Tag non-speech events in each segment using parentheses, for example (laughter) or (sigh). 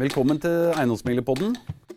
Velkommen til Eiendomsmeglerpodden.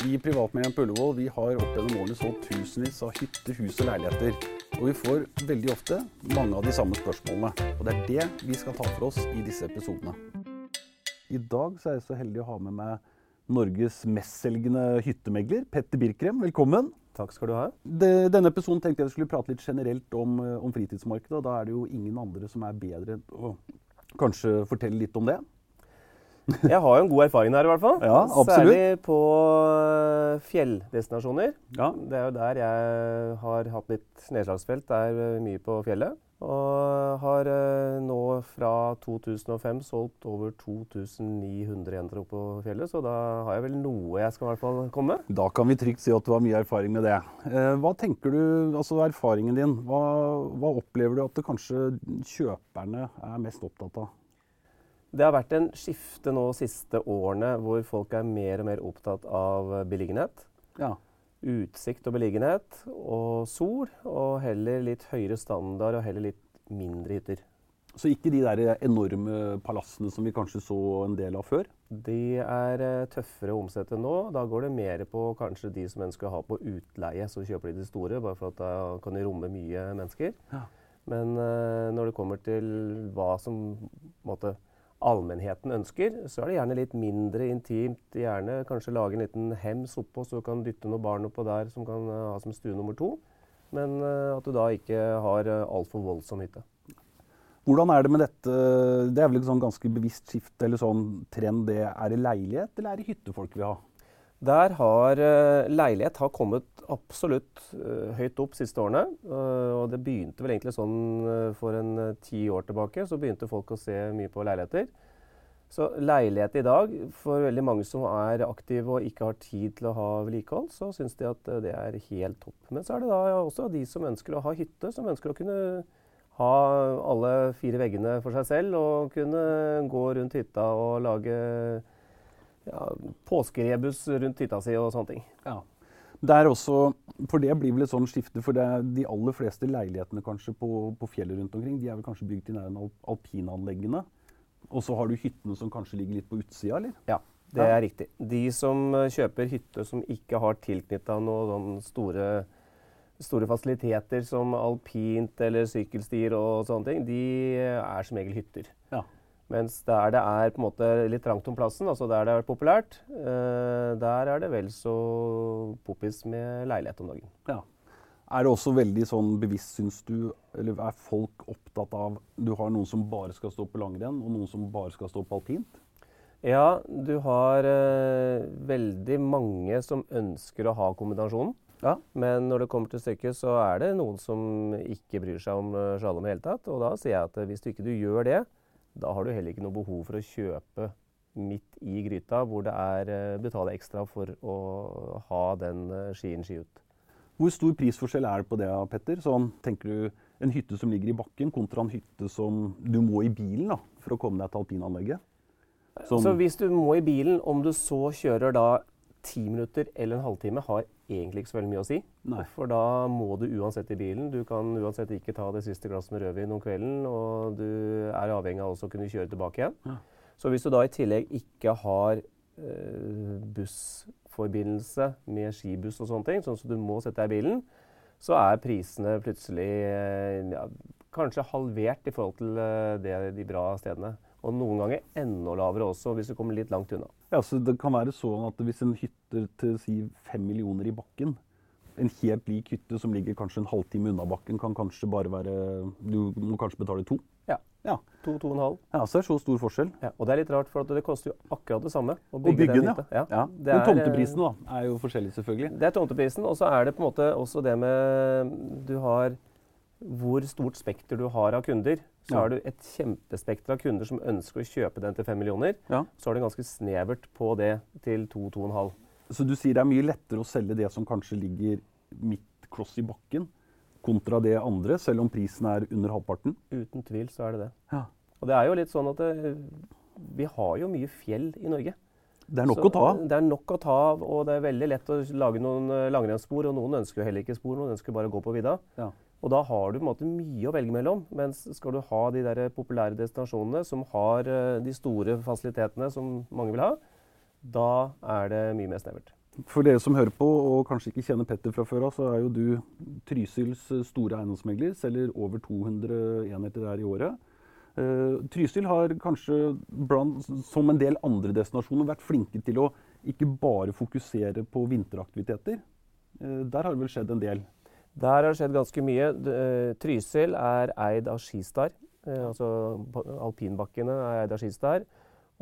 Vi i Privatmegleren på Ullevål vi har opp gjennom årene solgt tusenvis av hytter, hus og leiligheter. Og vi får veldig ofte mange av de samme spørsmålene. Og det er det vi skal ta for oss i disse episodene. I dag så er jeg så heldig å ha med meg Norges mestselgende hyttemegler, Petter Birkrem. Velkommen. Takk skal du ha. Denne episoden tenkte jeg skulle prate litt generelt om, eh, om fritidsmarkedet. og Da er det jo ingen andre som er bedre enn å kanskje fortelle litt om det. Jeg har jo en god erfaring her, i hvert fall. Ja, absolutt. Særlig på øh, fjelldestinasjoner. Ja, Det er jo der jeg har hatt litt nedslagsfelt. Det er øh, mye på fjellet. Og har øh, nå fra 2005 solgt over 2900 jenter oppe på fjellet, så da har jeg vel noe jeg skal i hvert fall komme. Da kan vi trygt si at du har mye erfaring med det. Eh, Hva tenker du, altså erfaringen din, hva, hva opplever du at det kanskje kjøperne er mest opptatt av? Det har vært en skifte nå de siste årene hvor folk er mer og mer opptatt av beliggenhet. Ja, utsikt og beliggenhet og sol, og heller litt høyere standard og heller litt mindre hytter. Så ikke de der enorme palassene som vi kanskje så en del av før? De er eh, tøffere å omsette nå. Da går det mer på kanskje de som ønsker å ha på utleie. Så kjøper de de store, bare for at da kan de romme mye mennesker. Ja. Men eh, når det kommer til hva som måte, allmennheten ønsker, så er det gjerne litt mindre intimt. Gjerne kanskje lage en liten hems oppå, så du kan dytte noen barn oppå der som kan eh, ha som stue nummer to. Men eh, at du da ikke har uh, altfor voldsom hytte. Hvordan er det med dette? Det er vel et sånn ganske bevisst skifte eller sånn trend. Det er det leilighet eller er det hytte folk vil ha? Der har uh, leilighet har kommet absolutt uh, høyt opp siste årene. Uh, og det begynte vel egentlig sånn for en ti år tilbake. Så begynte folk å se mye på leiligheter. Så leilighet i dag, for veldig mange som er aktive og ikke har tid til å ha vedlikehold, så syns de at det er helt topp. Men så er det da også de som ønsker å ha hytte, som ønsker å kunne ha alle fire veggene for seg selv og kunne gå rundt hytta og lage ja, påskerebus rundt hytta si og sånne ting. Ja. Det er også, for det blir vel et sånt skifte, for det de aller fleste leilighetene kanskje på, på fjellet rundt omkring, de er vel kanskje bygd i nærheten av alpinanleggene. Og så har du hyttene som kanskje ligger litt på utsida, eller? Ja, det er riktig. De som eh, kjøper hytte som ikke har tilknytta noen store, store fasiliteter som alpint eller sykkelstier og sånne ting, de er som regel hytter. Ja. Mens der det er på en måte litt trangt om plassen, altså der det er populært, eh, der er det vel så poppis med leilighet om dagen. ja. Er det også veldig sånn bevisst, syns du, eller er folk opptatt av Du har noen som bare skal stå på langrenn, og noen som bare skal stå på alpint? Ja, du har eh, veldig mange som ønsker å ha kombinasjonen. Ja. Men når det kommer til stykket, så er det noen som ikke bryr seg om uh, slalåm i hele tatt. Og da sier jeg at eh, hvis du ikke du gjør det, da har du heller ikke noe behov for å kjøpe midt i gryta, hvor det er uh, betale ekstra for å ha den uh, skien ski ut. Hvor stor prisforskjell er det på det, Petter? Sånn, tenker du En hytte som ligger i bakken, kontra en hytte som du må i bilen da, for å komme deg til alpinanlegget? Sånn- Så hvis du må i bilen, om du så kjører da ti minutter eller en halvtime, har egentlig ikke så veldig mye å si. Nei. For da må du uansett i bilen. Du kan uansett ikke ta det siste glasset med rødvin om kvelden, og du er avhengig av også å kunne kjøre tilbake igjen. Ja. Så hvis du da i tillegg ikke har eh, bussforbindelse med skibuss og sånne ting, sånn at du må sette deg i bilen, så er prisene plutselig eh, ja, kanskje halvert i forhold til eh, det, de bra stedene. Og noen ganger enda lavere også, hvis du kommer litt langt unna. Ja, så Det kan være sånn at hvis en hytte til si fem millioner i bakken, en helt lik hytte som ligger kanskje en halvtime unna bakken, kan kanskje bare være Du må kanskje betale to? Ja. Ja, To, to og en halv. ja så det er så stor forskjell. Ja, og det er litt rart, for at det koster jo akkurat det samme å Å bygge, bygge den, den ja. Ja, det Men tomteprisen da, er jo forskjellig, selvfølgelig. Det er tomteprisen, og så er det på en måte også det med Du har hvor stort spekter du har av kunder. Så Ja. har du et kjempespekter av kunder som ønsker å kjøpe den til 5 millioner. Ja. Så har du ganske snevert på det til 2-2,5. Så du sier det er mye lettere å selge det som kanskje ligger midt kloss i bakken, kontra det andre, selv om prisen er under halvparten? Uten tvil så er det det. Ja. Og det er jo litt sånn at det, vi har jo mye fjell i Norge. Det er nok Så å ta av. Det er nok å ta av, og det er veldig lett å lage noen eh, langrennsspor. Og noen ønsker jo heller ikke spor, noen ønsker bare å gå på vidda. Ja. Og da har du på en måte mye å velge mellom. Mens skal du ha de der populære destinasjonene som har eh, de store fasilitetene som mange vil ha, Da er det mye mer snevert. For dere som hører på og kanskje ikke kjenner Petter fra før av, så er jo du Trysil's store eiendomsmegler. Selger over 200 enheter der i året. Uh, Trysil har kanskje blant, som en del andre destinasjoner vært flinke til å ikke bare fokusere på vinteraktiviteter. Der har det vel skjedd en del? Der har det skjedd ganske mye. Uh, Trysil er eid av Skistar. altså Alpinbakkene er eid av Skistar.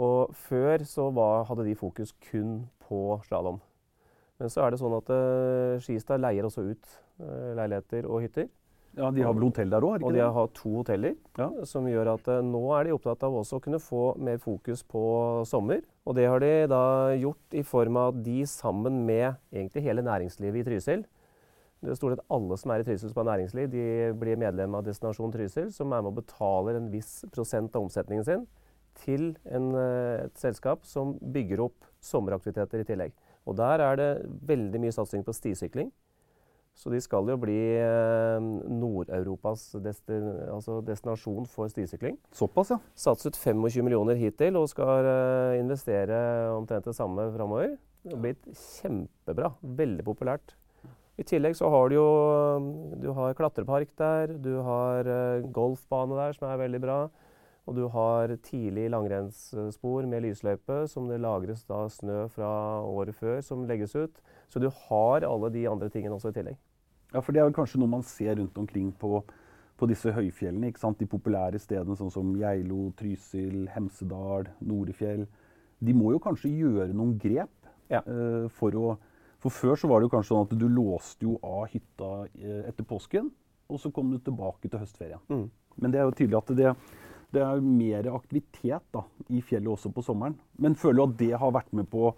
Og før så var, hadde de fokus kun på slalåm. Men så er det sånn at Skistar leier også ut leiligheter og hytter. Ja, De har vel hotell der òg? Og de har to hoteller. Ja. Som gjør at nå er de opptatt av også å kunne få mer fokus på sommer. Og det har de da gjort i form av at de sammen med egentlig hele næringslivet i Trysil det er stort sett alle som er i Trysil som har næringsliv, de blir medlem av Destinasjon Trysil, som er med og betaler en viss prosent av omsetningen sin til en, uh, et selskap som bygger opp sommeraktiviteter i tillegg. Og der er det veldig mye satsing på stisykling. Så de skal jo bli eh, Nord-Europas destin altså destinasjon for stisykling. Såpass, ja. Satset 25 millioner hittil og skal eh, investere omtrent det samme framover. Det har blitt kjempebra. Veldig populært. I tillegg så har du jo du har klatrepark der, du har uh, golfbane der som er veldig bra. Og du har tidlig langrennsspor med lysløype som det lagres da snø fra året før som legges ut. Så du har alle de andre tingene også i tillegg. Ja, for det er kanskje noe man ser rundt omkring på, på disse høyfjellene. ikke sant? De populære stedene sånn som Geilo, Trysil, Hemsedal, Norefjell. De må jo kanskje gjøre noen grep ja. uh, for å For før så var det jo kanskje sånn at du låste jo av hytta uh, etter påsken, og så kom du tilbake til høstferien. Mm. Men det er jo tydelig at det, det er mer aktivitet da, i fjellet også på sommeren. Men føler du at det har vært med på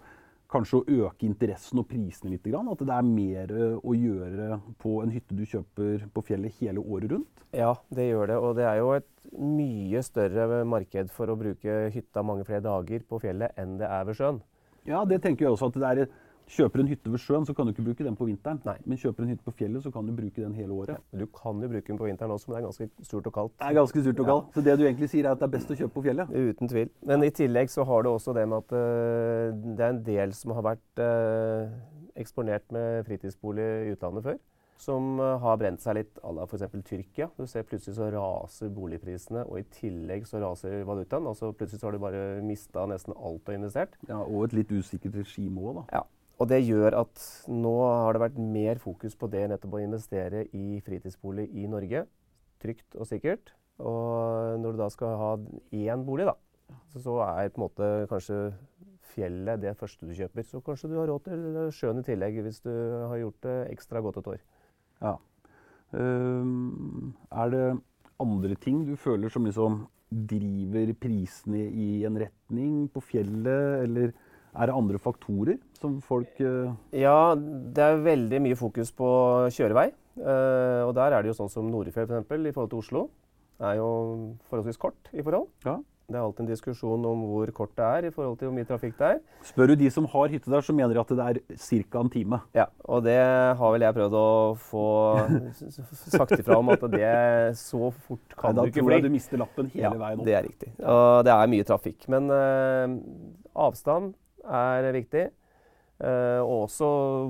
kanskje å øke interessen og prisene litt? At det er mer eh, å gjøre på en hytte du kjøper på fjellet hele året rundt? Ja, det gjør det. Og det er jo et mye større marked for å bruke hytta mange flere dager på fjellet enn det er ved sjøen. Ja, det tenker jeg også. at det er Kjøper du en hytte ved sjøen, så kan du ikke bruke den på vinteren. Nei. Men kjøper du en hytte på fjellet, så kan du bruke den hele året. Ja, du kan jo bruke den på vinteren også, men det er ganske surt og kaldt. Det er ganske surt og kaldt. Ja. Så det du egentlig sier, er at det er best å kjøpe på fjellet? Uten tvil. Men i tillegg så har du også det med at uh, det er en del som har vært uh, eksponert med fritidsbolig i utlandet før. Som uh, har brent seg litt à la f.eks. Tyrkia. Du ser plutselig så raser boligprisene, og i tillegg så raser valutaen. Altså plutselig så har du bare mista nesten alt du har investert. Ja, Og et litt usikkert regime òg, da. Ja. Og det gjør at nå har det vært mer fokus på det nettopp å investere i fritidsbolig i Norge. Trygt og sikkert. Og når du da skal ha én bolig, da, så er på en måte kanskje fjellet det første du kjøper. Så kanskje du har råd til sjøen i tillegg hvis du har gjort det ekstra godt et år. Ja. Um, er det andre ting du føler som liksom driver prisene i en retning på fjellet, eller er det andre faktorer som folk uh... Ja, det er veldig mye fokus på kjørevei. Uh, og der er det jo sånn som Norefjell f.eks. i forhold til Oslo. Er jo forholdsvis kort i forhold. Ja. Det er alltid en diskusjon om hvor kort det er i forhold til hvor mye trafikk det er. Spør du de som har hytte der, så mener de at det er ca. en time. Ja, og det har vel jeg prøvd å få (laughs) sagt ifra om at det så fort kan Nei, du ikke bli. Da tror jeg du mister lappen hele ja, veien opp. Det er riktig. Og det er mye trafikk. Men uh, avstand er viktig. Uh, og også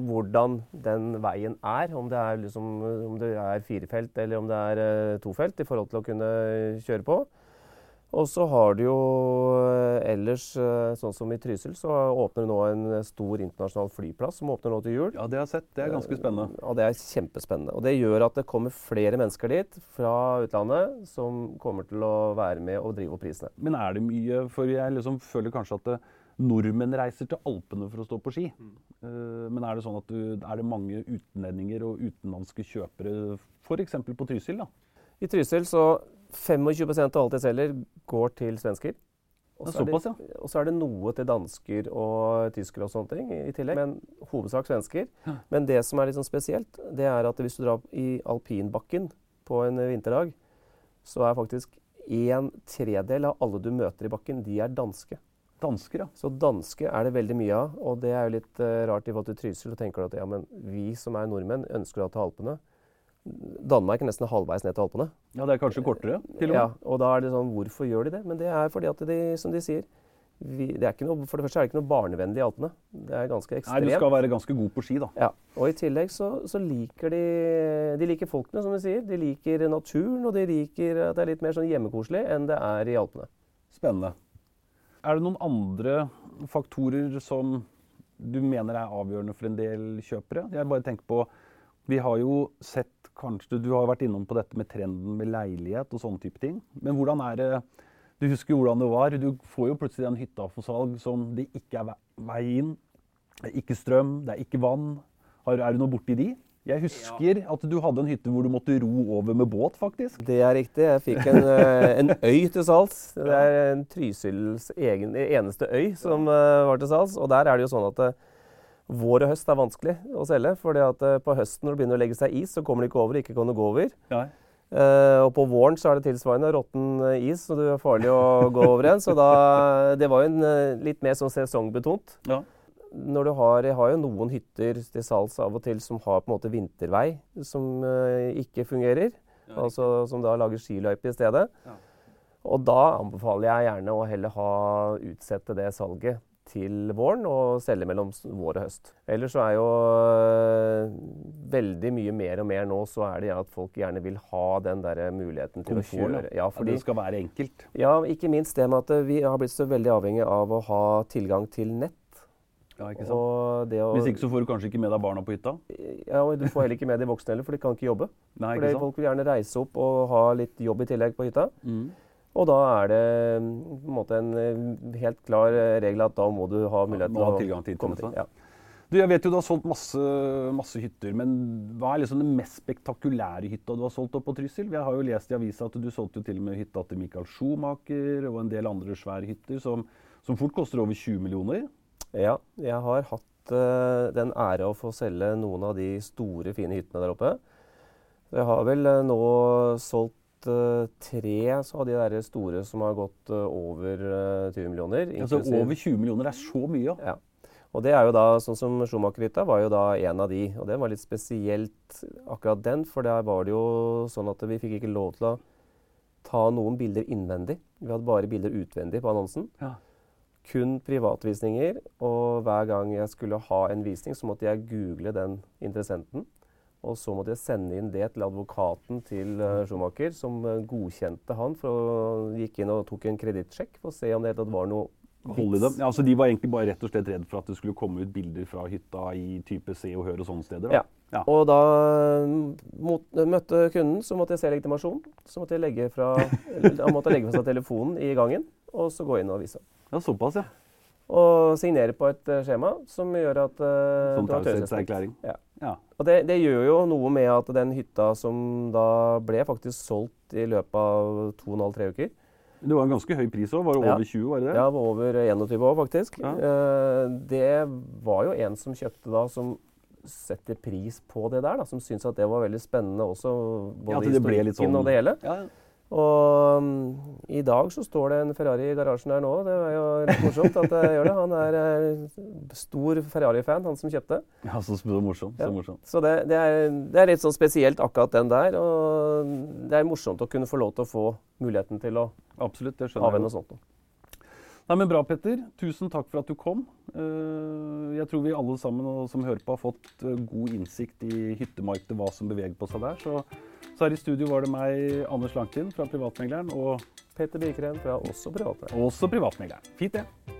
hvordan den veien er. Om det er, liksom, om det er firefelt eller om det er uh, tofelt i forhold til å kunne kjøre på. Og så har du jo ellers, sånn som i Trysil, så åpner det nå en stor internasjonal flyplass som åpner nå til jul. Ja, det har jeg sett. Det er ganske spennende. Ja, det er kjempespennende. Og det gjør at det kommer flere mennesker dit fra utlandet som kommer til å være med og drive opp prisene. Men er det mye For jeg liksom føler kanskje at det, nordmenn reiser til Alpene for å stå på ski. Mm. Uh, men er det sånn at du, er det mange utenlendinger og utenlandske kjøpere f.eks. på Trysil? da? I Trysil så 25% av alt jeg selger, går til svensker. Og så ja. er, det noe til dansker og tyskere og sånne ting i tillegg. Men hovedsak svensker. Ja. Men det som er litt sånn spesielt, det er at hvis du drar i alpinbakken på en vinterdag, så er faktisk en tredel av alle du møter i bakken, de er danske. Dansker, ja. Så danske er det veldig mye av. Og det er jo litt uh, rart i forhold til Trysil. Så tenker du at ja, men vi som er nordmenn, ønsker å ta Alpene. Danmark er nesten halvveis ned til Alpene. Ja, det er kanskje kortere? til og med. Ja, og da er det sånn Hvorfor gjør de det? Men det er fordi at de, som de sier, vi, det er ikke noe, For det første er det ikke noe barnevennlig i Alpene. Det er ganske ekstremt. Nei, du skal være ganske god på ski, da. Ja, og i tillegg så, så liker de De liker folkene, som vi sier. De liker naturen, og de liker at det er litt mer sånn hjemmekoselig enn det er i Alpene. Spennende. Er det noen andre faktorer som du mener er avgjørende for en del kjøpere? Jeg bare tenker på Vi har jo sett kanskje Du har vært innom på dette med trenden med leilighet og sånne type ting. Men hvordan er det Du husker jo hvordan det var. Du får jo plutselig en hytta for salg som det ikke er vei inn. Det er ikke strøm, det er ikke vann. Er du noe borti de? Jeg husker at du hadde en hytte hvor du måtte ro over med båt, faktisk. Det er riktig. Jeg fikk en, eh, en øy til salgs. Det er en Trysils egen, eneste øy som eh, var til salgs. Og der er det jo sånn at eh, vår og høst er vanskelig å selge. fordi at på høsten når det begynner å legge seg is, så kommer det ikke over. Ikke kan det gå over. Ja. Uh, og på våren så er det tilsvarende råtten is, så det er farlig å gå over igjen. Så da, det var jo en litt mer sånn sesongbetont. Ja. Når du har, jeg har jo noen hytter til salgs av og til som har på en måte vintervei som eh, ikke fungerer. altså Som da lager skiløype i stedet. Ja. Og da anbefaler jeg gjerne å heller ha utsette det salget til våren og selge mellom vår og høst. Ellers så er jo øh, veldig mye mer og mer nå så er det at folk gjerne vil ha den der muligheten til Komfort, å kjøre. Ja, Ja, fordi, det skal være enkelt. ja, ikke minst det med at øh, vi har blitt så veldig avhengig av å ha tilgang til nett. Ja, ikke sant? Å, Hvis ikke så får du kanskje ikke med deg barna på hytta. ja, og Du får heller ikke med de voksne heller, for de kan ikke jobbe. Nei, Fordi ikke sant? Folk vil gjerne reise opp og ha litt jobb i tillegg på hytta. Mm. Og da er det mm, på en måte en eh, helt klar eh, regel at da må du ha mulighet ja, til ha å tilgang til komme til. Ja. Du, jeg vet jo du har solgt masse, masse hytter, men hva er liksom den mest spektakulære hytta du har solgt opp på Trysil? Jeg har jo lest i avisa at du solgte jo til og med hytta til Michael Schumacher og en del andre svære hytter som, som fort koster over 20 millioner. Ja, jeg har hatt uh, den ære å få selge noen av de store, fine hyttene der oppe. Jeg har vel uh, nå solgt uh, tre av de der store som har gått over eh, 20 millioner. Altså Over 20 millioner er så mye. Ja. Og det er jo da, sånn som Schumacher-hytta var jo da en av de. Og det var litt spesielt akkurat den, for der var det jo sånn at vi fikk ikke lov til å ta noen bilder innvendig. Vi hadde bare bilder utvendig på annonsen. Ja. Kun privatvisninger. Og hver gang jeg skulle ha en visning, så måtte jeg google den interessenten. Og så måtte jeg sende inn det til advokaten til eh, Schumacher, som eh, godkjente han. For å gikk inn og tok en kredittsjekk for å se om det var noe Hold i dem. Ja, altså De var egentlig bare rett og slett redd for at det skulle komme ut bilder fra hytta i type Se og Hør og sånne steder. Da. Ja. Ja. Og da mm, mot, møtte kunden, så måtte jeg se legitimasjon. Så måtte jeg legge fra, (laughs) han måtte legge fra seg telefonen i gangen, og så gå inn og vise. Ja, Såpass, ja. Og signere på et eh, skjema som gjør at uh, Som taushetserklæring. Ja. Ja. Og det, det gjør jo noe med at den hytta som da ble faktisk solgt i løpet av to og en halv, tre uker Det var en ganske høy pris òg. Var det Ja. over 20, var det det? Ja, var over 21 år faktisk. Ja. Uh, det var jo en som kjøpte da, som setter pris på det der, da, som syntes at det var veldig spennende også, både ja, det ble litt sånn- og det hele. Ja, ja. Og um, i dag så står det en Ferrari i garasjen der nå. Det er jo litt morsomt at jeg gjør det. Han er eh, stor Ferrari-fan, han som kjøpte. ja så, så morsomt. Så Ja. morsomt. Så det, det, er, det er litt sånn spesielt akkurat den der. Og det er morsomt å kunne få lov til å få muligheten til å Absolutt, det skjønner ha jeg. sånt. Nei, men Bra, Petter. Tusen takk for at du kom. Eh, Jeg tror vi alle sammen som hører på, har fått eh, god innsikt i hyttemarkedet, hva som beveger på seg der. Så, så her i studio var det meg, Anders Lankin fra Privatmegleren, og Peter Birkred fra også Privatmegleren. også Privatmegleren. Fint, det.